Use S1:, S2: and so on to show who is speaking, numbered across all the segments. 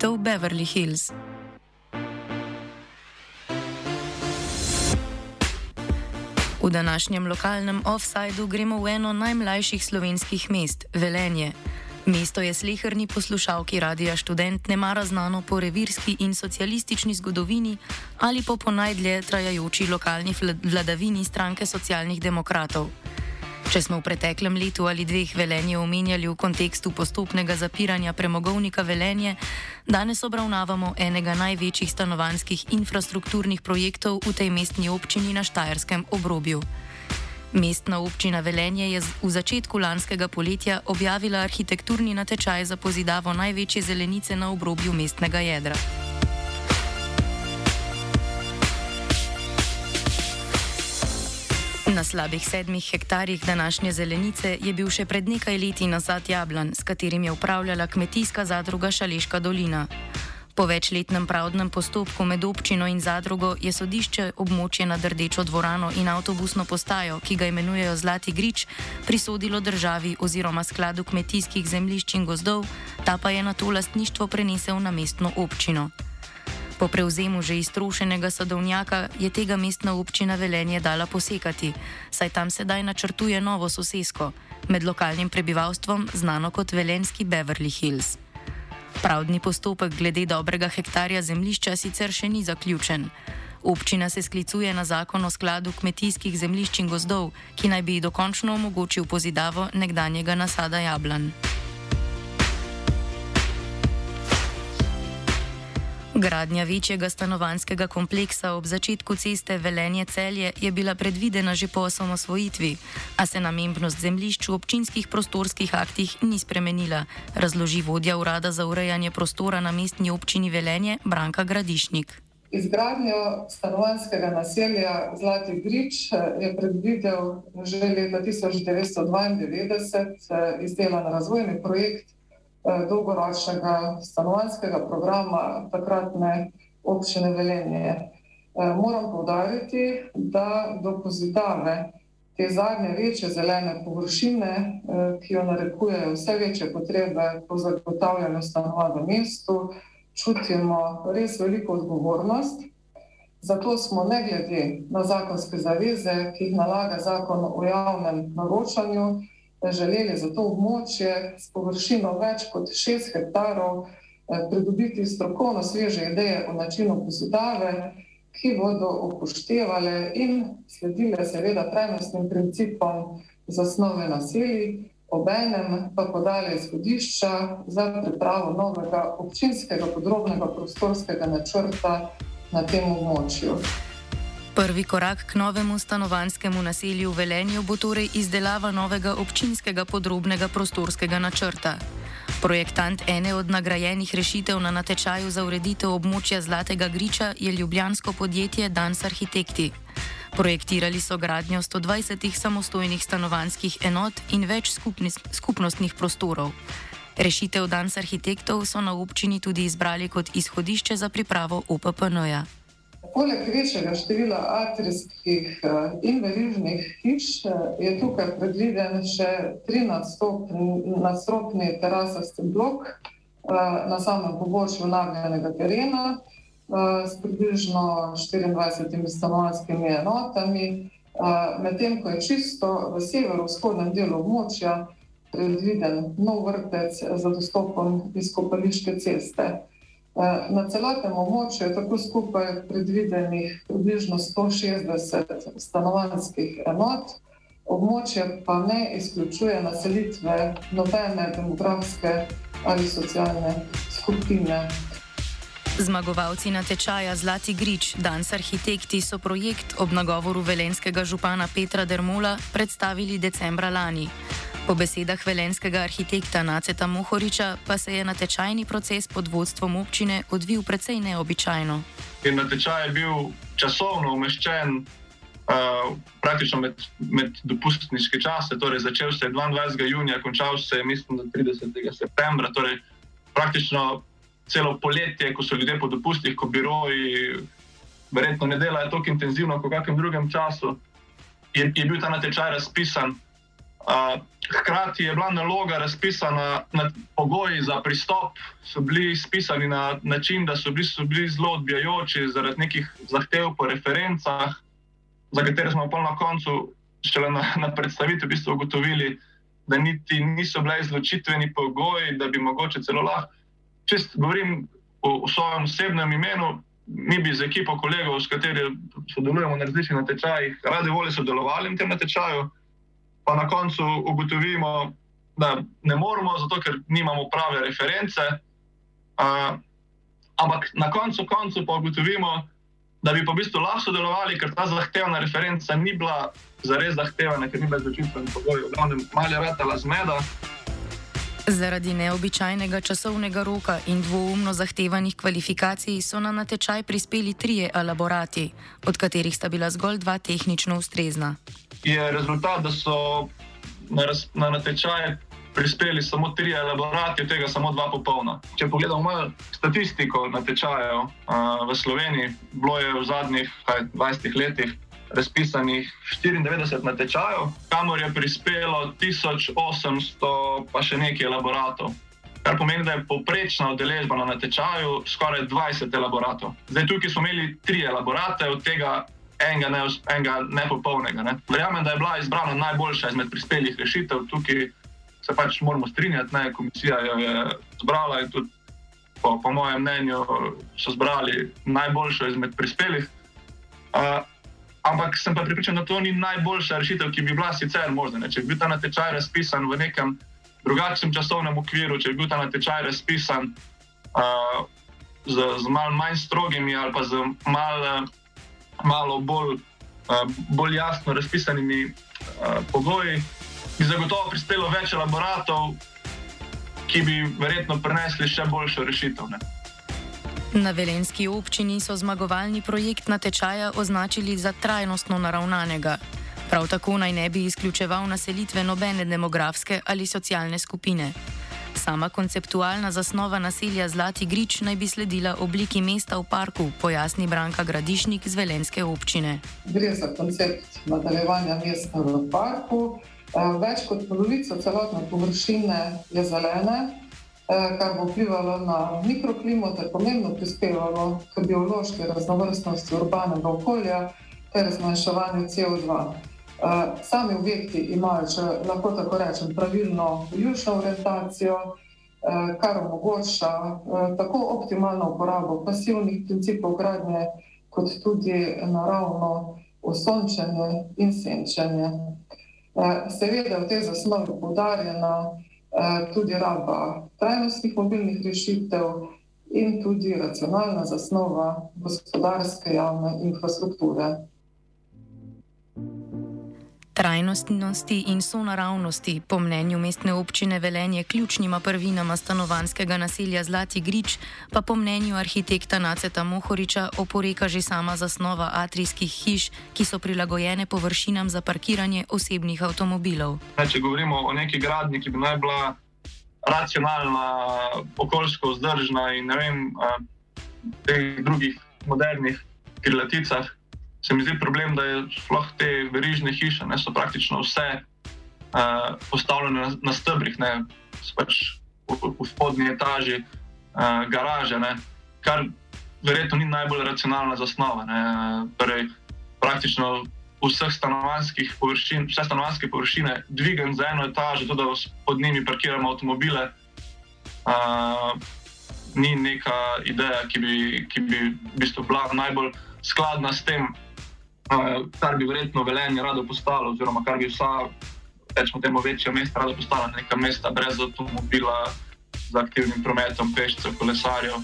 S1: ureditev Beverly Hills. V današnjem lokalnem offsajdu gremo v eno najmlajših slovenskih mest, Velenje. Mesto je slehrni poslušalki Radia Student ne mara znano po revirski in socialistični zgodovini ali po ponajdlje trajajoči lokalni vladavini stranke socialnih demokratov. Če smo v preteklem letu ali dveh velenje omenjali v kontekstu postopnega zapiranja premogovnika velenje, danes obravnavamo enega največjih stanovanskih infrastrukturnih projektov v tej mestni občini na Štajerskem obrobju. Mestna občina Velenje je v začetku lanskega poletja objavila arhitekturni natečaj za pozidavo največje zelenice na obrobju mestnega jedra. Na slabih sedmih hektarjih današnje zelenice je bil še pred nekaj leti nazad jablan, s katerim je upravljala kmetijska zadruga Šaleška dolina. Po večletnem pravdnem postopku med občino in zadrugo je sodišče območje nad Rdečo dvorano in avtobusno postajo, ki ga imenujejo Zlati Grič, prisodilo državi oziroma skladu kmetijskih zemljišč in gozdov, ta pa je na to lastništvo prenesel na mestno občino. Po prevzemu že iztrošenega sadovnjaka je tega mestna občina Velenje dala posekati, saj tam sedaj načrtuje novo sosesko, med lokalnim prebivalstvom znano kot Velenski Beverly Hills. Pravdni postopek glede dobrega hektarja zemljišča sicer še ni zaključen. Občina se sklicuje na zakon o skladu kmetijskih zemljišč in gozdov, ki naj bi dokončno omogočil pozidavo nekdanjega nasada jablan. Gradnja večjega stanovanskega kompleksa ob začetku ceste Velenje celje je bila predvidena že po osamosvojitvi, a se namembnost zemljišč v občinskih prostorskih aktih ni spremenila, razloži vodja urada za urejanje prostora na mestni občini Velenje Branka Gradišnik.
S2: Izgradnjo stanovanskega naselja Zlati Grič je predvidel že leta 1992 izdelan razvojni projekt. Eh, dolgoročnega stanovanskega programa takratne občine Velenje. Eh, moram povdariti, da do pozidave te zadnje večje zelene površine, eh, ki jo narekujejo vse večje potrebe po zagotavljanju stanovanj v mestu, čutimo res veliko odgovornost. Zato smo ne glede na zakonske zaveze, ki jih nalaga zakon o javnem naročanju, želeli za to območje s površino več kot 6 hektarov eh, pridobiti strokovno sveže ideje o načinu posodave, ki bodo upoštevale in sledile seveda trajnostnim principom zasnove naselij, obenem pa podali izhodišča za pripravo novega občinskega podrobnega prostorskega načrta na tem območju.
S1: Prvi korak k novemu stanovanskemu naselju v Velenju bo torej izdelava novega občinskega podrobnega prostorskega načrta. Projektant ene od nagrajenih rešitev na natečaju za ureditev območja Zlatega Griča je ljubljansko podjetje Dans Arhitekti. Projektirali so gradnjo 120 samostojnih stanovanskih enot in več skupnostnih prostorov. Rešitev Dans Arhitektov so na občini tudi izbrali kot izhodišče za pripravo OPPN-ja.
S2: Poleg večjega števila atrijskih eh, in verižnih hiš eh, je tukaj predviden še 13-stropni terasasti blok eh, na samem pobočju nagnjenega terena s približno 24 stanovanskimi enotami, medtem ko je čisto v severovzhodnem delu območja predviden nov vrtec za dostopom iz kopališke ceste. Eh, na celotnem območju je tako skupaj predvidenih približno 160 stanovanjskih enot, območje pa ne izključuje naselitve nobene demografske ali socialne skupine.
S1: Zmagovalci natečaja Zlati Grič, danes arhitekti, so projekt ob nagovoru velenskega župana Petra Dermola predstavili decembra lani. Po besedah velenskega arhitekta Naceta Mohoriča pa se je natečajni proces pod vodstvom občine odvil precej neobičajno.
S3: In natečaj je bil časovno umeščen uh, praktično med, med dopustniške čase, torej začel se je 22. junija, končal se je mislim, 30. septembra, torej praktično celo poletje, ko so ljudje po dopustih, ko biroji verjetno ne delajo tako intenzivno kot v kakem drugem času, je, je bil ta natečaj razpisan Uh, hkrati je bila naloga razpisana, na pogoji za pristop so bili spisani na način, da so bili, so bili zelo odbijajoči zaradi nekih zahtev po referencah, za katere smo pa na koncu, šele na, na predstavitvi, v bistvu ugotovili, da niti niso bile izločitveni pogoji, da bi mogoče celo lahko. Čest govorim o, o svojem osebnem imenu. Mi bi z ekipo kolegov, s katerimi sodelujemo na različnih natečajih, radi volje sodelovali na tem natečaju pa na koncu ugotovimo, da ne moremo, zato ker nimamo prave reference. Uh, ampak na koncu, koncu pa ugotovimo, da bi pa v bistvu lahko sodelovali, ker ta zahtevna referenca ni bila zares zahtevana, ker ni bila začutvena pogoja, v glavnem malja ratala zmeda.
S1: Zaradi neobičajnega časovnega roka in dvoumno zahtevanih kvalifikacij so na natečaj prispeli trije elaborati, od katerih sta bila zgolj dva tehnično ustrezna
S3: je rezultat, da so na, raz, na natečaj prispeli samo tri elaborati, od tega samo dva popolna. Če pogledamo malo statistiko natečajev uh, v Sloveniji, bilo je v zadnjih kaj, 20 letih razpisanih 94 natečajev, kamor je prispelo 1800 pa še nekaj elaboratov. Kar pomeni, da je povprečna udeležba na natečaju skoraj 20 elaboratov. Zdaj, tukaj smo imeli tri elaborate, od tega enega, ne, enega nepopolnega. Ne. Verjamem, da je bila izbrana najboljša izmed prispelih rešitev, tukaj se pač moramo strinjati, da je komisija jo je zbrala in tudi po, po mojem mnenju so zbrali najboljšo izmed prispelih. Uh, ampak sem pa pripričan, da to ni najboljša rešitev, ki bi bila sicer možna. Ne. Če bi bil ta natečaj razpisan v nekem drugačnem časovnem okviru, če bi bil ta natečaj razpisan uh, z, z malo manj strogimi ali pa z malo malo bolj, uh, bolj jasno razpisanimi uh, pogoji, bi zagotovo prispelo več laboratov, ki bi verjetno prinesli še boljšo rešitev. Ne?
S1: Na Velenski občini so zmagovalni projekt natečaja označili za trajnostno naravnanega. Prav tako naj ne bi izključeval naselitve nobene demografske ali socialne skupine. Sama konceptualna zasnova naselja Zlati Grič naj bi sledila obliki mesta v parku, pojasni Branka Gradišnik z Velenske občine.
S2: Gre za koncept nadaljevanja mesta v parku. Eh, več kot polovica celotne površine je zelene, eh, kar bo vplivalo na mikroklimo ter pomembno prispevalo k biološki raznovrstnosti urbanega okolja ter zmanjševanju CO2. Eh, sami objekti imajo, če lahko tako rečem, pravilno južno orientacijo, eh, kar omogoča eh, tako optimalno uporabo pasivnih principov gradnje, kot tudi naravno osončenje in senčenje. Seveda je v tej zasnovi podarjena tudi raba trajnostnih mobilnih rešitev in tudi racionalna zasnova gospodarske javne infrastrukture.
S1: Trajnostnosti in sonaravnosti, po mnenju mestne občine Velenje, ključnima prvinama stanovanskega naselja Zlati Grič, pa po mnenju arhitekta Naceta Mohoriča oporeka že sama zasnova atrijskih hiš, ki so prilagojene površinam za parkiranje osebnih avtomobilov.
S3: Če govorimo o neki gradni, ki bi naj bila racionalna, okoljsko vzdržna in ne vem, teh drugih modernih krilaticah se mi zdi problem, da je sploh te verižne hiše, ne so praktično vse uh, postavljene na, na stebrih, ne pač v, v spodnji etaži uh, garaže, ne, kar verjetno ni najbolj racionalna zasnova. Ne, torej, praktično vseh stanovanjskih površin, vse stanovanjske površine dvigam za eno etažo, tudi da pod njimi parkiramo avtomobile. Uh, Ni neka ideja, ki bi, ki bi v bistvu bila najbolj skladna s tem, kar bi verjetno velenje rado postalo, oziroma kar bi vsa, rečemo, temu večja mesta rado postala, neka mesta brez avtomobila, z aktivnim prometom, pešcev, kolesarjev.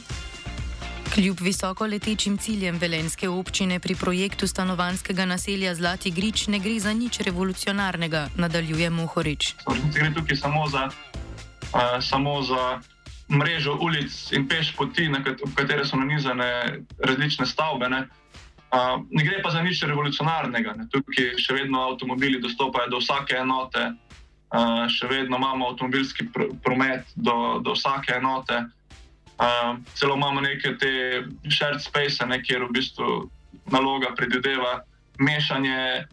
S1: Kljub visoko letečim ciljem velenske občine pri projektu stanovanskega naselja Zlati Grič ne gre za nič revolucionarnega, nadaljuje Mohorič.
S3: Gre tukaj samo za, uh, samo za mrežo ulic in peš poti, na katere so nanizane različne stavbe. Ne? Ne gre pa za nič revolucionarnega. Ne. Tukaj še vedno avtomobili dostopajo do vsake enote, uh, še vedno imamo avtomobilski pr promet do, do vsake enote. Uh, celo imamo neke te shared space, ne, kjer v bistvu naloga predvideva mešanje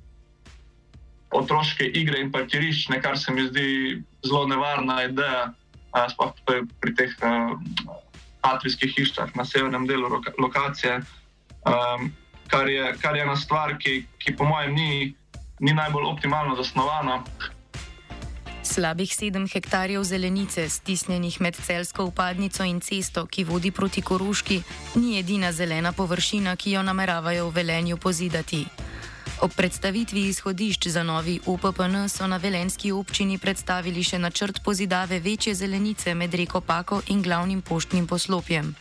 S3: otroške igre in parkirišče, kar se mi zdi zelo nevarna ideja, sploh pri teh atrijskih hišah na severnem delu lokacije. Um, kar, je, kar je ena stvar, ki, ki po mojem ni, ni najbolj optimalno zasnovana.
S1: Slabih sedem hektarjev zelenice, stisnjenih med celsko upadnico in cesto, ki vodi proti Koruški, ni edina zelena površina, ki jo nameravajo v Velenju pozidati. Ob predstavitvi izhodišč za novi UPPN so na velenski občini predstavili še načrt pozidave večje zelenice med reko Pako in glavnim poštnim poslopjem.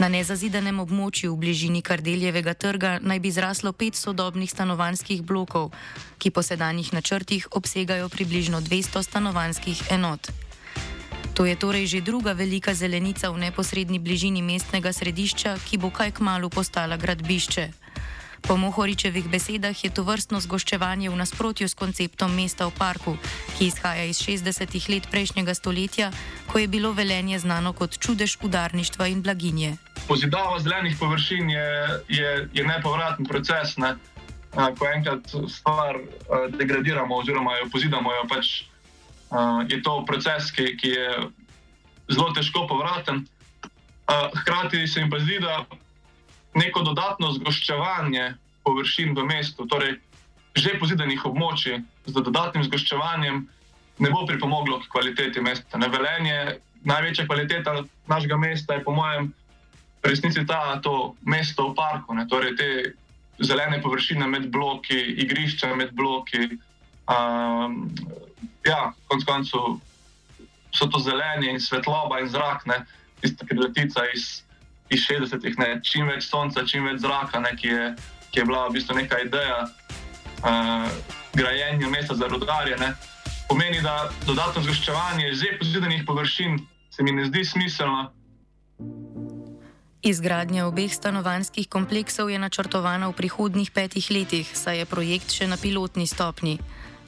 S1: Na nezazidanem območju v bližini Kardeljevega trga naj bi zraslo pet sodobnih stanovanjskih blokov, ki po sedanjih načrtih obsegajo približno 200 stanovanjskih enot. To je torej že druga velika zelenica v neposrednji bližini mestnega središča, ki bo kaj k malu postala gradbišče. Po Mohoričevih besedah je to vrstno zgoščevanje v nasprotju s konceptom mesta v parku, ki izhaja iz 60-ih let prejšnjega stoletja, ko je bilo velenje znano kot čudež udarništva in blaginje.
S3: Pozidava zelenih površin je, je, je nepovraten proces. Ne? Ko enkrat stvar degradiramo, oziroma jo pozidamo, jo pač, je to proces, ki, ki je zelo težko povraten. Hkrati se mi pa zdi, da neko dodatno zgoščevanje površin v mestu, torej že pozidanih območij z dodatnim zgoščevanjem, ne bo pripomoglo k kvaliteti mesta. Na velenje, največja kvaliteta našega mesta je, po mojem, resnici ta, to mesto v parku, ne? torej te zelene površine med bloki, igrišča med bloki. Um, ja, konec koncev so to zelenje in svetloba in zrak, tista, ki letica iz iz 60-ih, čim več sonca, čim več zraka, ne, ki, je, ki je bila v bistvu neka ideja uh, grajenja mesta za rodarje. Ne. Pomeni, da dodatno zgoščevanje že pozidanih površin se mi ne zdi smiselno.
S1: Izgradnja obeh stanovanjskih kompleksov je načrtovana v prihodnjih petih letih, saj je projekt še na pilotni stopni.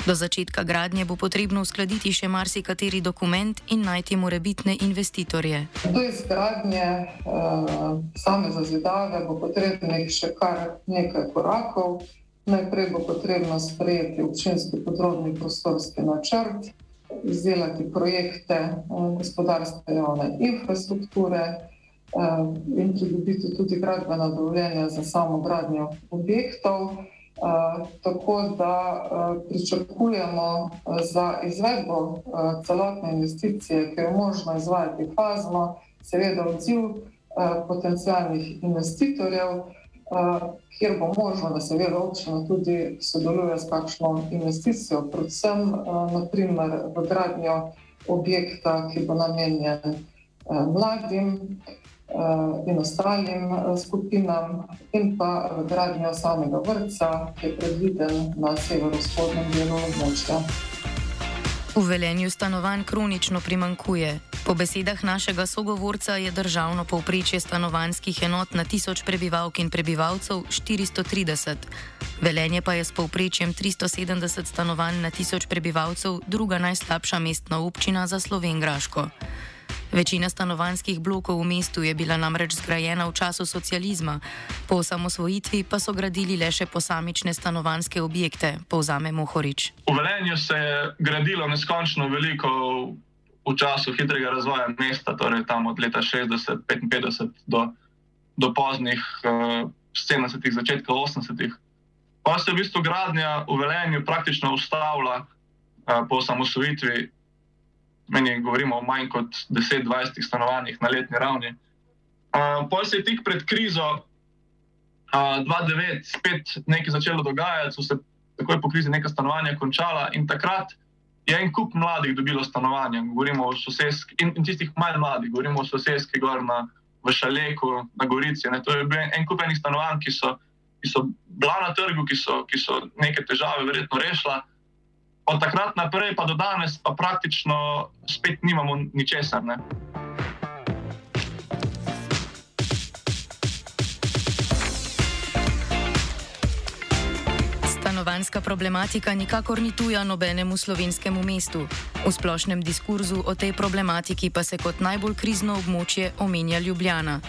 S1: Do začetka gradnje bo potrebno uskladiti še marsikateri dokument in najti morebitne investitorje.
S2: Do izgradnje uh, same zazidave bo potrebnih še kar nekaj korakov. Najprej bo potrebno sprejeti občinski podrobni prostorski načrt, izdelati projekte uh, gospodarske javne infrastrukture in pridobiti tudi gradbena dovoljenja za samo gradnjo objektov. Uh, tako da uh, pričakujemo uh, za izvedbo celotne investicije, ki je možno izvajati fazno, seveda odziv potencijalnih investitorjev, kjer bo možno, da seveda občina tudi sodeluje s kakšno investicijo, predvsem naprimer v gradnjo objekta, ki bo namenjen mladim. Eh, in ostalim eh, skupinam, in pa gradnjo samega vrca, ki je predviden na severovzhodnem delu območja.
S1: V velenju stanovanj kronično primankuje. Po besedah našega sogovorca je državno povprečje stanovanjskih enot na tisoč prebivalk in prebivalcev 430. Velenje pa je s povprečjem 370 stanovanj na tisoč prebivalcev druga najslabša mestna občina za Slovengraško. Večina stanovanjskih blokov v mestu je bila namreč zgrajena v času socializma, po osamosvojitvi pa so gradili le še posamične stanovanjske objekte, povzame Mohorič.
S3: V Velenju se je gradilo neskončno veliko v času hitrega razvoja mesta, torej tam od leta 60-55 do, do poznih uh, 70-ih, začetka 80-ih. Pa se je v bistvu gradnja v Velenju praktično ustavila uh, po osamosvojitvi meni govorimo o manj kot 10-20 stanovanjih na letni ravni. Uh, Potem se je tik pred krizo uh, 2009 spet nekaj začelo dogajati, so se takoj po krizi neka stanovanja končala in takrat je en kup mladih dobilo stanovanja. Govorimo o sosedskih in, in tistih manj mladih, govorimo o sosedskih gor na Šaleku, na Gorici. Ne. To je bil en kup enih stanovanj, ki so, ki so bila na trgu, ki so, ki so neke težave verjetno rešila od takrat naprej, pa do danes, pa praktično spet nimamo ničesar. Ne?
S1: Stanovanska problematika nikakor ni tuja nobenemu slovenskemu mestu. V splošnem diskurzu o tej problematiki pa se kot najbolj krizno območje omenja Ljubljana.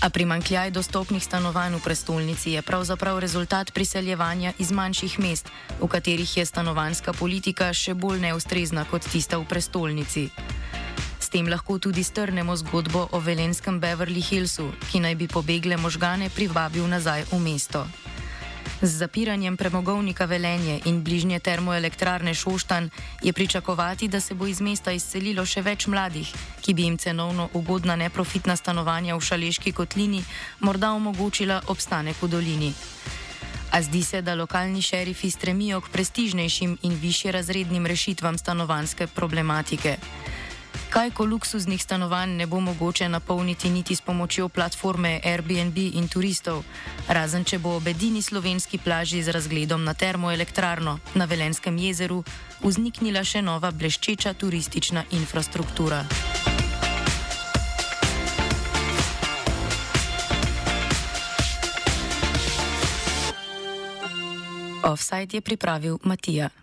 S1: A primankljaj dostopnih stanovanj v prestolnici je pravzaprav rezultat priseljevanja iz manjših mest, v katerih je stanovanska politika še bolj neustrezna kot tista v prestolnici. S tem lahko tudi strnemo zgodbo o velenskem Beverly Hillsu, ki naj bi pobegle možgane privabil nazaj v mesto. Z zapiranjem premogovnika Velenje in bližnje termoelektrarne Šoštan je pričakovati, da se bo iz mesta izselilo še več mladih, ki bi jim cenovno ugodna neprofitna stanovanja v Šaleški kotlini morda omogočila obstanek v dolini. A zdi se, da lokalni šerifi stremijo k prestižnejšim in više razrednim rešitvam stanovanske problematike. Kaj, ko luksuznih stanovanj ne bo mogoče napolniti niti s pomočjo platforme Airbnb in turistov, razen če bo ob edini slovenski plaži z razgledom na termoelektrarno na Velenskem jezeru vzniknila še nova bleščeča turistična infrastruktura. Offside je pripravil Matija.